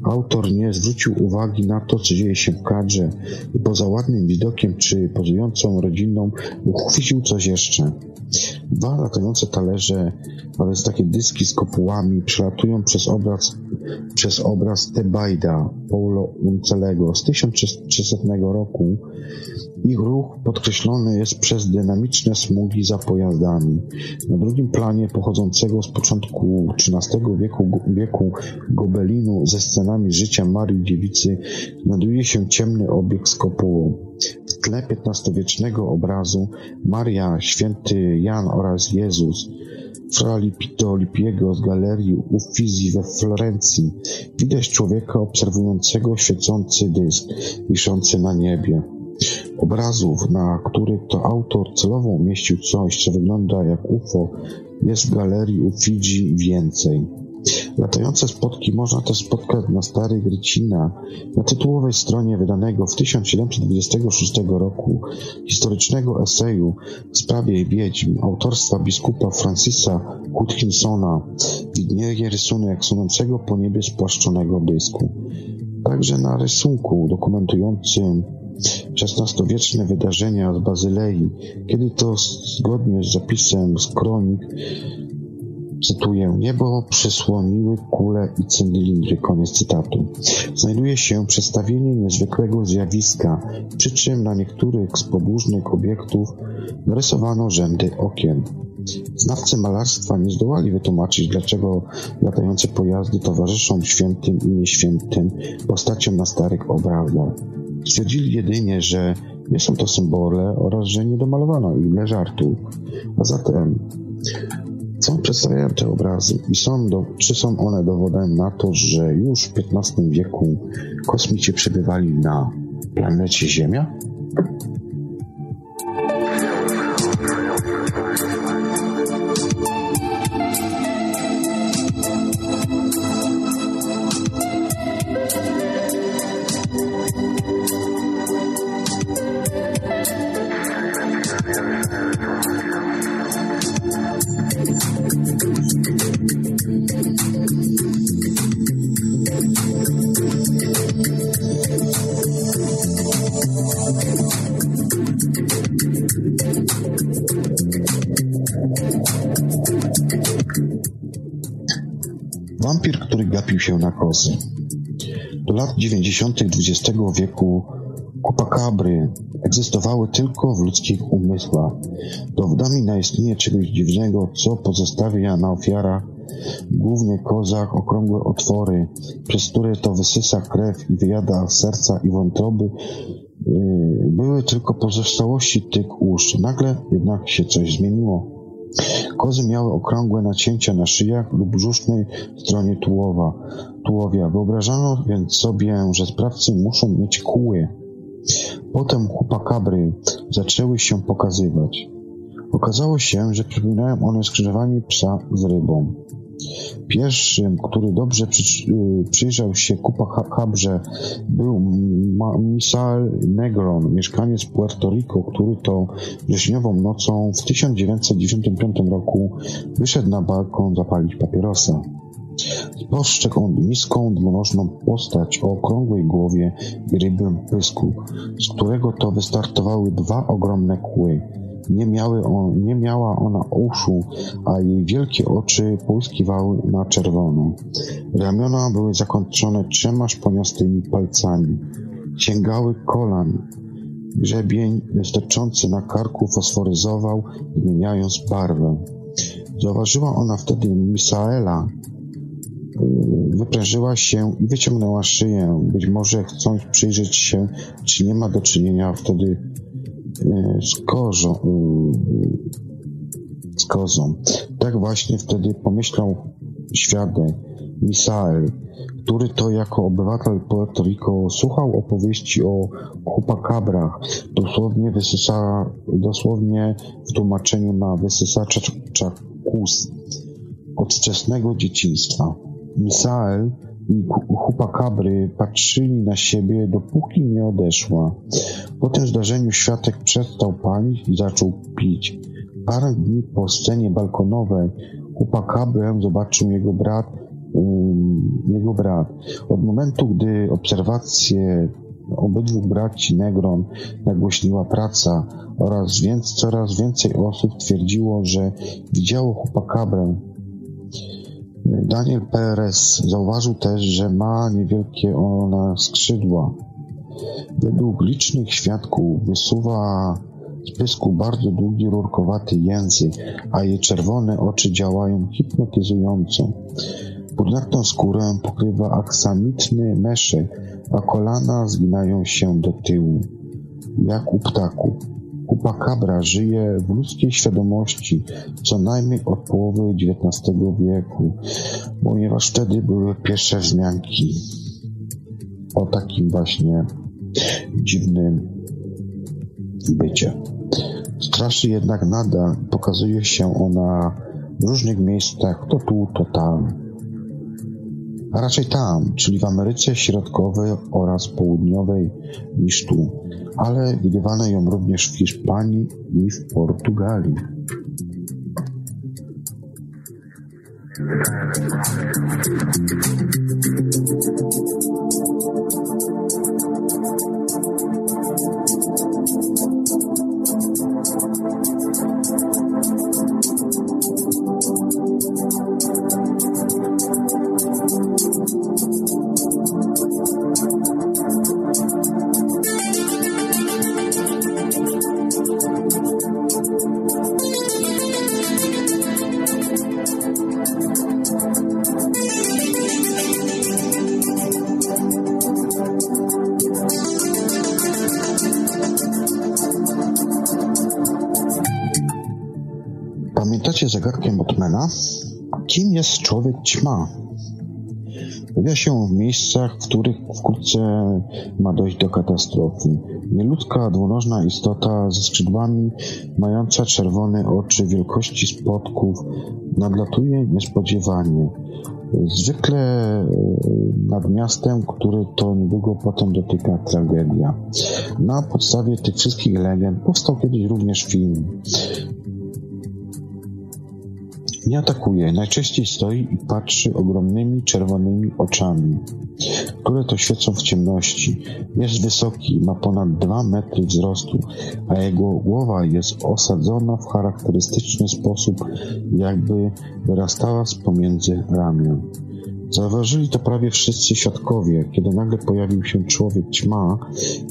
autor nie zwrócił uwagi na to, co dzieje się w kadrze i poza ładnym widokiem czy pozującą rodziną uchwycił coś jeszcze. Dwa latające talerze, a takie dyski z kopułami, przelatują przez obraz, przez obraz Tebajda Paulo Uncelego z 1300 roku. Ich ruch podkreślony jest przez dynamiczne smugi za pojazdami. Na drugim planie pochodzącego z początku XIII wieku, wieku gobelinu ze scenami życia Marii Dziewicy znajduje się ciemny obiekt z kopułą. W tle XV-wiecznego obrazu Maria, święty Jan oraz Jezus Fra Lipito Lipiego z galerii Uffizi we Florencji widać człowieka obserwującego świecący dysk wiszący na niebie. Obrazów, na których to autor celowo umieścił coś, co wygląda jak UFO, jest w galerii Uffizi więcej. Latające spotki można też spotkać na starych rycina, na tytułowej stronie wydanego w 1726 roku historycznego eseju w sprawie wiedźm autorstwa biskupa Francisa Hutchinsona widnieje rysunek sunącego po niebie spłaszczonego dysku. Także na rysunku dokumentującym XVI-wieczne wydarzenia z Bazylei, kiedy to zgodnie z zapisem z kronik cytuję, niebo przysłoniły kule i cylindry, koniec cytatu. Znajduje się przedstawienie niezwykłego zjawiska, przy czym na niektórych z podłużnych obiektów narysowano rzędy okien. Znawcy malarstwa nie zdołali wytłumaczyć, dlaczego latające pojazdy towarzyszą świętym i nieświętym postaciom na starych obrazach. Stwierdzili jedynie, że nie są to symbole oraz że nie domalowano ile żartów. A zatem co przedstawiają te obrazy i są do, czy są one dowodem na to, że już w XV wieku kosmici przebywali na planecie Ziemia? Wampir, który gapił się na kozy. Do lat 90. XX wieku kupakabry egzystowały tylko w ludzkich umysłach. Dowodami na istnienie czegoś dziwnego, co pozostawia na ofiarach, głównie kozach, okrągłe otwory, przez które to wysysa krew i wyjada serca i wątroby, yy, były tylko pozostałości tych ust. Nagle jednak się coś zmieniło. Kozy miały okrągłe nacięcia na szyjach lub brzusznej stronie tułowa, tułowia. Wyobrażano więc sobie, że sprawcy muszą mieć kły. Potem chupakabry zaczęły się pokazywać. Okazało się, że przypominają one skrzyżowanie psa z rybą. Pierwszym, który dobrze przy, y, przyjrzał się Kupacabrze, był Misael Negron, mieszkaniec Puerto Rico, który to wrześniową nocą w 1995 roku wyszedł na balkon zapalić papierosa. Spostrzegł niską, dwunożną postać o okrągłej głowie i rybym pysku, z którego to wystartowały dwa ogromne kły. Nie, miały on, nie miała ona uszu, a jej wielkie oczy połyskiwały na czerwono. Ramiona były zakończone trzema szponiastymi palcami. Sięgały kolan. Grzebień sterczący na karku fosforyzował, zmieniając barwę. Zauważyła ona wtedy Misaela, wyprężyła się i wyciągnęła szyję, być może chcąc przyjrzeć się, czy nie ma do czynienia wtedy e, z korzą, e, kozą. Tak właśnie wtedy pomyślał świadek Misael, który to jako obywatel Puerto Rico słuchał opowieści o chupakabrach, dosłownie wysysa, dosłownie w tłumaczeniu na wysysacza czakus od wczesnego dzieciństwa. Misael i chupakabry patrzyli na siebie, dopóki nie odeszła. Po tym zdarzeniu światek przestał palić i zaczął pić. Parę dni po scenie balkonowej chupakabrę zobaczył jego brat, jego brat. Od momentu, gdy obserwacje obydwu braci Negron nagłośniła praca oraz więc coraz więcej osób twierdziło, że widziało chupakabrę. Daniel Perez zauważył też, że ma niewielkie ona skrzydła. Według licznych świadków wysuwa z pysku bardzo długi, rurkowaty język, a jej czerwone oczy działają hipnotyzująco. Brunatną skórę pokrywa aksamitny meszek, a kolana zginają się do tyłu, jak u ptaków. Kupakabra żyje w ludzkiej świadomości co najmniej od połowy XIX wieku, ponieważ wtedy były pierwsze wzmianki o takim właśnie dziwnym bycie. Straszy jednak nadal pokazuje się ona w różnych miejscach, to tu, to tam a raczej tam, czyli w Ameryce Środkowej oraz Południowej niż tu, ale widywano ją również w Hiszpanii i w Portugalii. Pamiętacie zagadkę Botmana? Kim jest człowiek ćma? Pojawia się w miejscach, w których wkrótce ma dojść do katastrofy. Nieludzka, dwunożna istota ze skrzydłami, mająca czerwone oczy wielkości spotków, nadlatuje niespodziewanie. Zwykle e, nad miastem, który to niedługo potem dotyka tragedia. Na podstawie tych wszystkich legend powstał kiedyś również film. Nie atakuje, najczęściej stoi i patrzy ogromnymi czerwonymi oczami, które to świecą w ciemności. Jest wysoki, ma ponad dwa metry wzrostu, a jego głowa jest osadzona w charakterystyczny sposób, jakby wyrastała z pomiędzy ramion. Zauważyli to prawie wszyscy świadkowie, kiedy nagle pojawił się człowiek ćma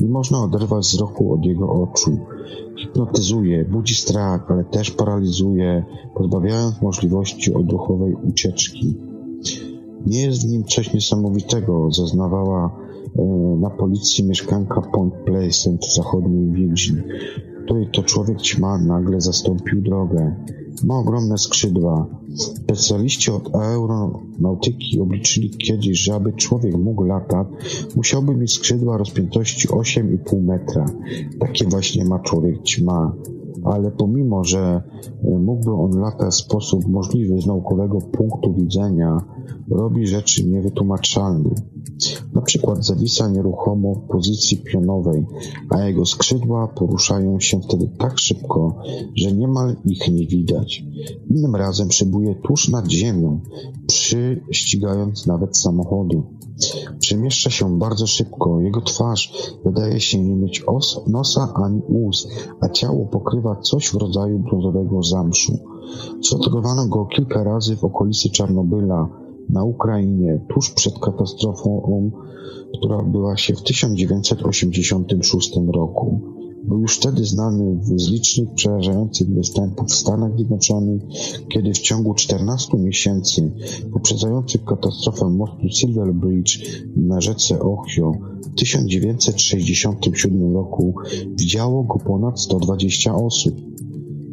i można oderwać wzroku od jego oczu. Hipnotyzuje, budzi strach, ale też paralizuje, pozbawiając możliwości odruchowej ucieczki. Nie jest w nim coś niesamowitego, zaznawała e, na policji mieszkanka Point Pleasant w zachodniej Virgin, której to człowiek ćma nagle zastąpił drogę. Ma ogromne skrzydła. Specjaliści od aeronautyki obliczyli kiedyś, że aby człowiek mógł latać, musiałby mieć skrzydła rozpiętości 8,5 metra. Takie właśnie ma człowiek ćma. Ale pomimo, że e, mógłby on latać w sposób możliwy z naukowego punktu widzenia, robi rzeczy niewytłumaczalne. Na przykład zawisa nieruchomo w pozycji pionowej, a jego skrzydła poruszają się wtedy tak szybko, że niemal ich nie widać. Innym razem przybuje tuż nad ziemią, przyścigając nawet samochody. Przemieszcza się bardzo szybko, jego twarz wydaje się nie mieć os, nosa ani ust, a ciało pokrywa coś w rodzaju brązowego zamszu. Sfotografowano go kilka razy w okolicy Czarnobyla, na Ukrainie tuż przed katastrofą, która odbyła się w 1986 roku. Był już wtedy znany z licznych, przerażających występów w Stanach Zjednoczonych, kiedy w ciągu 14 miesięcy poprzedzających katastrofę mostu Silver Bridge na rzece Ohio w 1967 roku widziało go ponad 120 osób.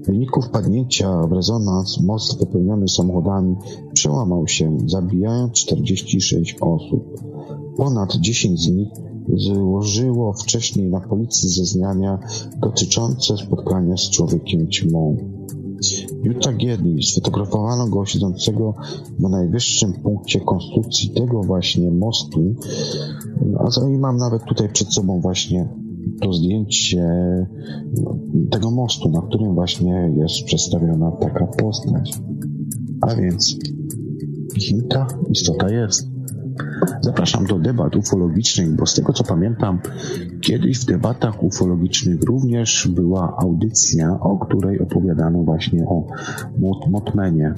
W wyniku wpadnięcia w rezonans most wypełniony samochodami przełamał się, zabijając 46 osób. Ponad 10 z nich złożyło wcześniej na policji zeznania dotyczące spotkania z człowiekiem ćmą. Utah Geddy sfotografowano go siedzącego na najwyższym punkcie konstrukcji tego właśnie mostu, a i mam nawet tutaj przed sobą właśnie to zdjęcie tego mostu, na którym właśnie jest przedstawiona taka postać. A więc ta istota jest? Zapraszam do debat ufologicznych, bo z tego co pamiętam, kiedyś w debatach ufologicznych również była audycja, o której opowiadano właśnie o Mot Motmenie.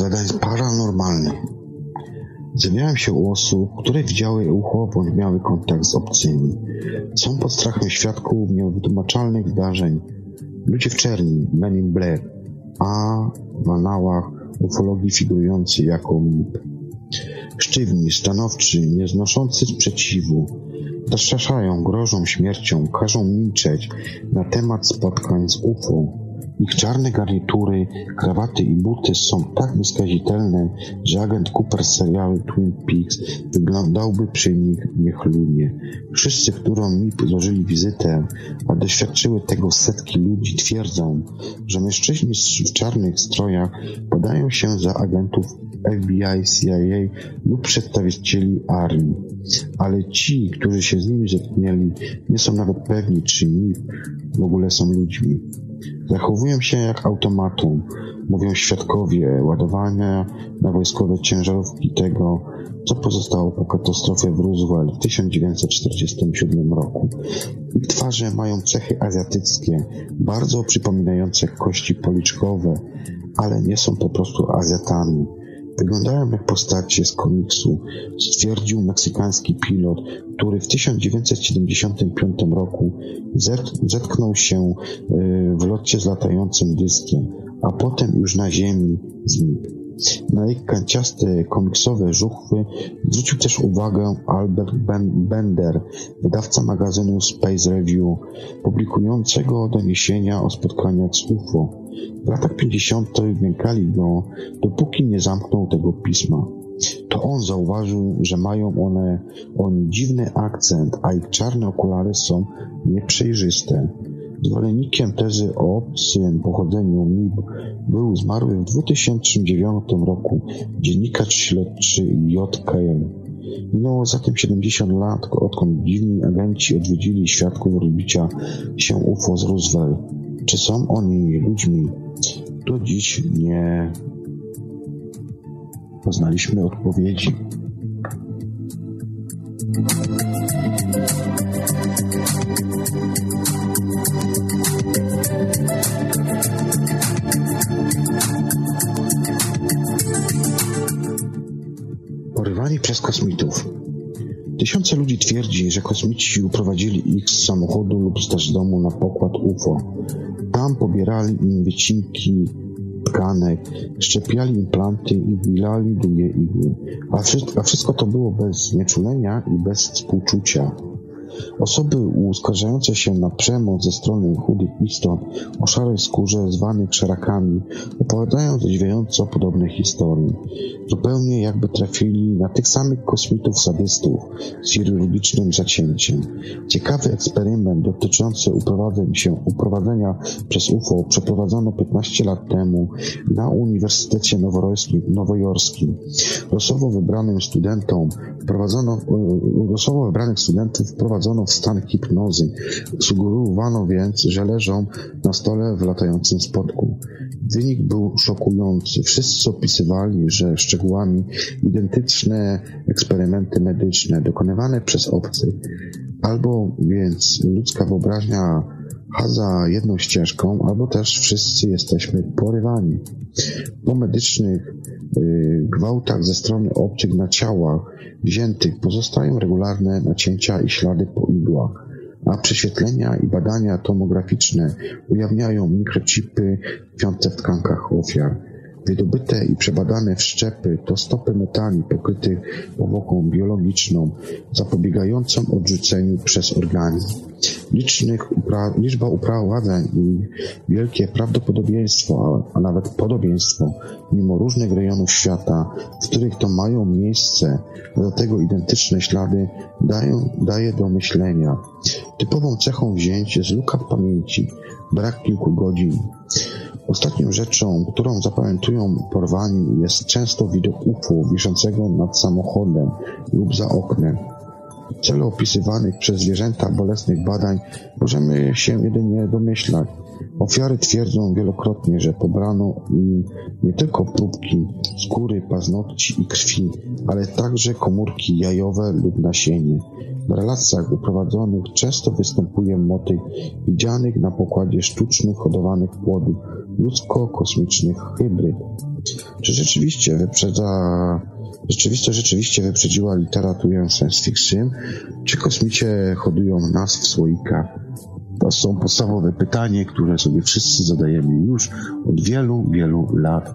Zadań paranormalnych. Zjawiają się u osób, które widziały ucho bądź miały kontakt z obcymi. Są pod strachem świadków niewytłumaczalnych zdarzeń. Ludzie w czerni, Men in Black, a w anałach ufologii figurujący jako MIP. Sztywni, stanowczy, nieznoszący sprzeciwu, zastraszają, grożą śmiercią, każą milczeć na temat spotkań z UFO. Ich czarne garnitury, krawaty i buty są tak nieskazitelne, że agent Cooper z serialu Twin Peaks wyglądałby przy nich niechlubnie. Wszyscy, którym mi złożyli wizytę, a doświadczyły tego setki ludzi, twierdzą, że mężczyźni w czarnych strojach podają się za agentów FBI, CIA lub przedstawicieli armii. Ale ci, którzy się z nimi zetknęli, nie są nawet pewni, czy MIP w ogóle są ludźmi. Zachowują się jak automatum, mówią świadkowie ładowania na wojskowe ciężarówki tego, co pozostało po katastrofie w Roosevelt w 1947 roku. Ich twarze mają cechy azjatyckie, bardzo przypominające kości policzkowe, ale nie są po prostu Azjatami. Wyglądają jak postacie z komiksu, stwierdził meksykański pilot, który w 1975 roku zetknął się w locie z latającym dyskiem, a potem już na ziemi znikł. Na ich kanciaste komiksowe żuchwy zwrócił też uwagę Albert Bender, wydawca magazynu Space Review, publikującego doniesienia o spotkaniach z UFO. W latach 50. nękali go, dopóki nie zamknął tego pisma. To on zauważył, że mają one oni dziwny akcent, a ich czarne okulary są nieprzejrzyste. Zwolennikiem tezy o obcym pochodzeniu MIB był zmarły w 2009 roku dziennikarz śledczy JKM. Minęło zatem 70 lat, odkąd dziwni agenci odwiedzili świadków rozbicia się UFO z Roosevelt. Czy są oni ludźmi? Do dziś nie poznaliśmy odpowiedzi. Porywani przez kosmitów. Tysiące ludzi twierdzi, że kosmici uprowadzili ich z samochodu lub z też domu na pokład UFO. Tam pobierali im wycinki tkanek, szczepiali implanty i wbijali długie igły. A wszystko, a wszystko to było bez znieczulenia i bez współczucia. Osoby uskarżające się na przemoc ze strony chudych istot o szarej skórze zwanych szarakami opowiadają zadziwiająco podobne historie. Zupełnie jakby trafili na tych samych kosmitów sadystów z chirurgicznym zacięciem. Ciekawy eksperyment dotyczący się, uprowadzenia przez UFO przeprowadzono 15 lat temu na Uniwersytecie Nowojorskim. Losowo wybranym studentom wprowadzono, losowo wybranych studentów wprowadzono w stan hipnozy. Sugerowano więc, że leżą na stole w latającym spodku. Wynik był szokujący. Wszyscy opisywali, że szczegółami identyczne eksperymenty medyczne dokonywane przez obcych, albo więc ludzka wyobraźnia chadza jedną ścieżką, albo też wszyscy jesteśmy porywani. Po medycznych y, gwałtach ze strony obcych na ciałach wziętych pozostają regularne nacięcia i ślady po igłach, a prześwietlenia i badania tomograficzne ujawniają mikrochipy tkwiące w tkankach ofiar. Wydobyte i przebadane wszczepy to stopy metali pokrytych powłoką biologiczną zapobiegającą odrzuceniu przez organizm. Licznych upra liczba uprowadzeń i wielkie prawdopodobieństwo, a nawet podobieństwo, mimo różnych rejonów świata, w których to mają miejsce, a do tego identyczne ślady, dają, daje do myślenia. Typową cechą wzięć jest luka w pamięci, brak kilku godzin. Ostatnią rzeczą, którą zapamiętują porwani jest często widok UFO wiszącego nad samochodem lub za oknem. W celu opisywanych przez zwierzęta bolesnych badań możemy się jedynie domyślać. Ofiary twierdzą wielokrotnie, że pobrano im nie tylko próbki skóry, paznokci i krwi, ale także komórki jajowe lub nasienie. Relacjach uprowadzonych często występuje motyw widzianych na pokładzie sztucznych hodowanych płodów ludzko-kosmicznych hybryd. Czy rzeczywiście wyprzedza Rzeczywistość rzeczywiście wyprzedziła literaturę science fiction, czy kosmicie hodują nas w słoikach? To są podstawowe pytania, które sobie wszyscy zadajemy już od wielu, wielu lat.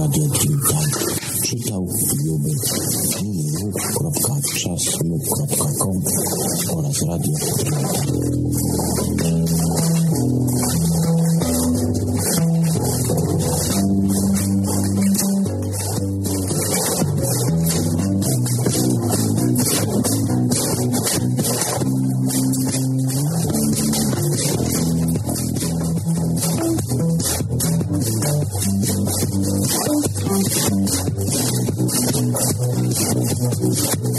Radio Time. Czytał Juby www.czasnub.com Thank you.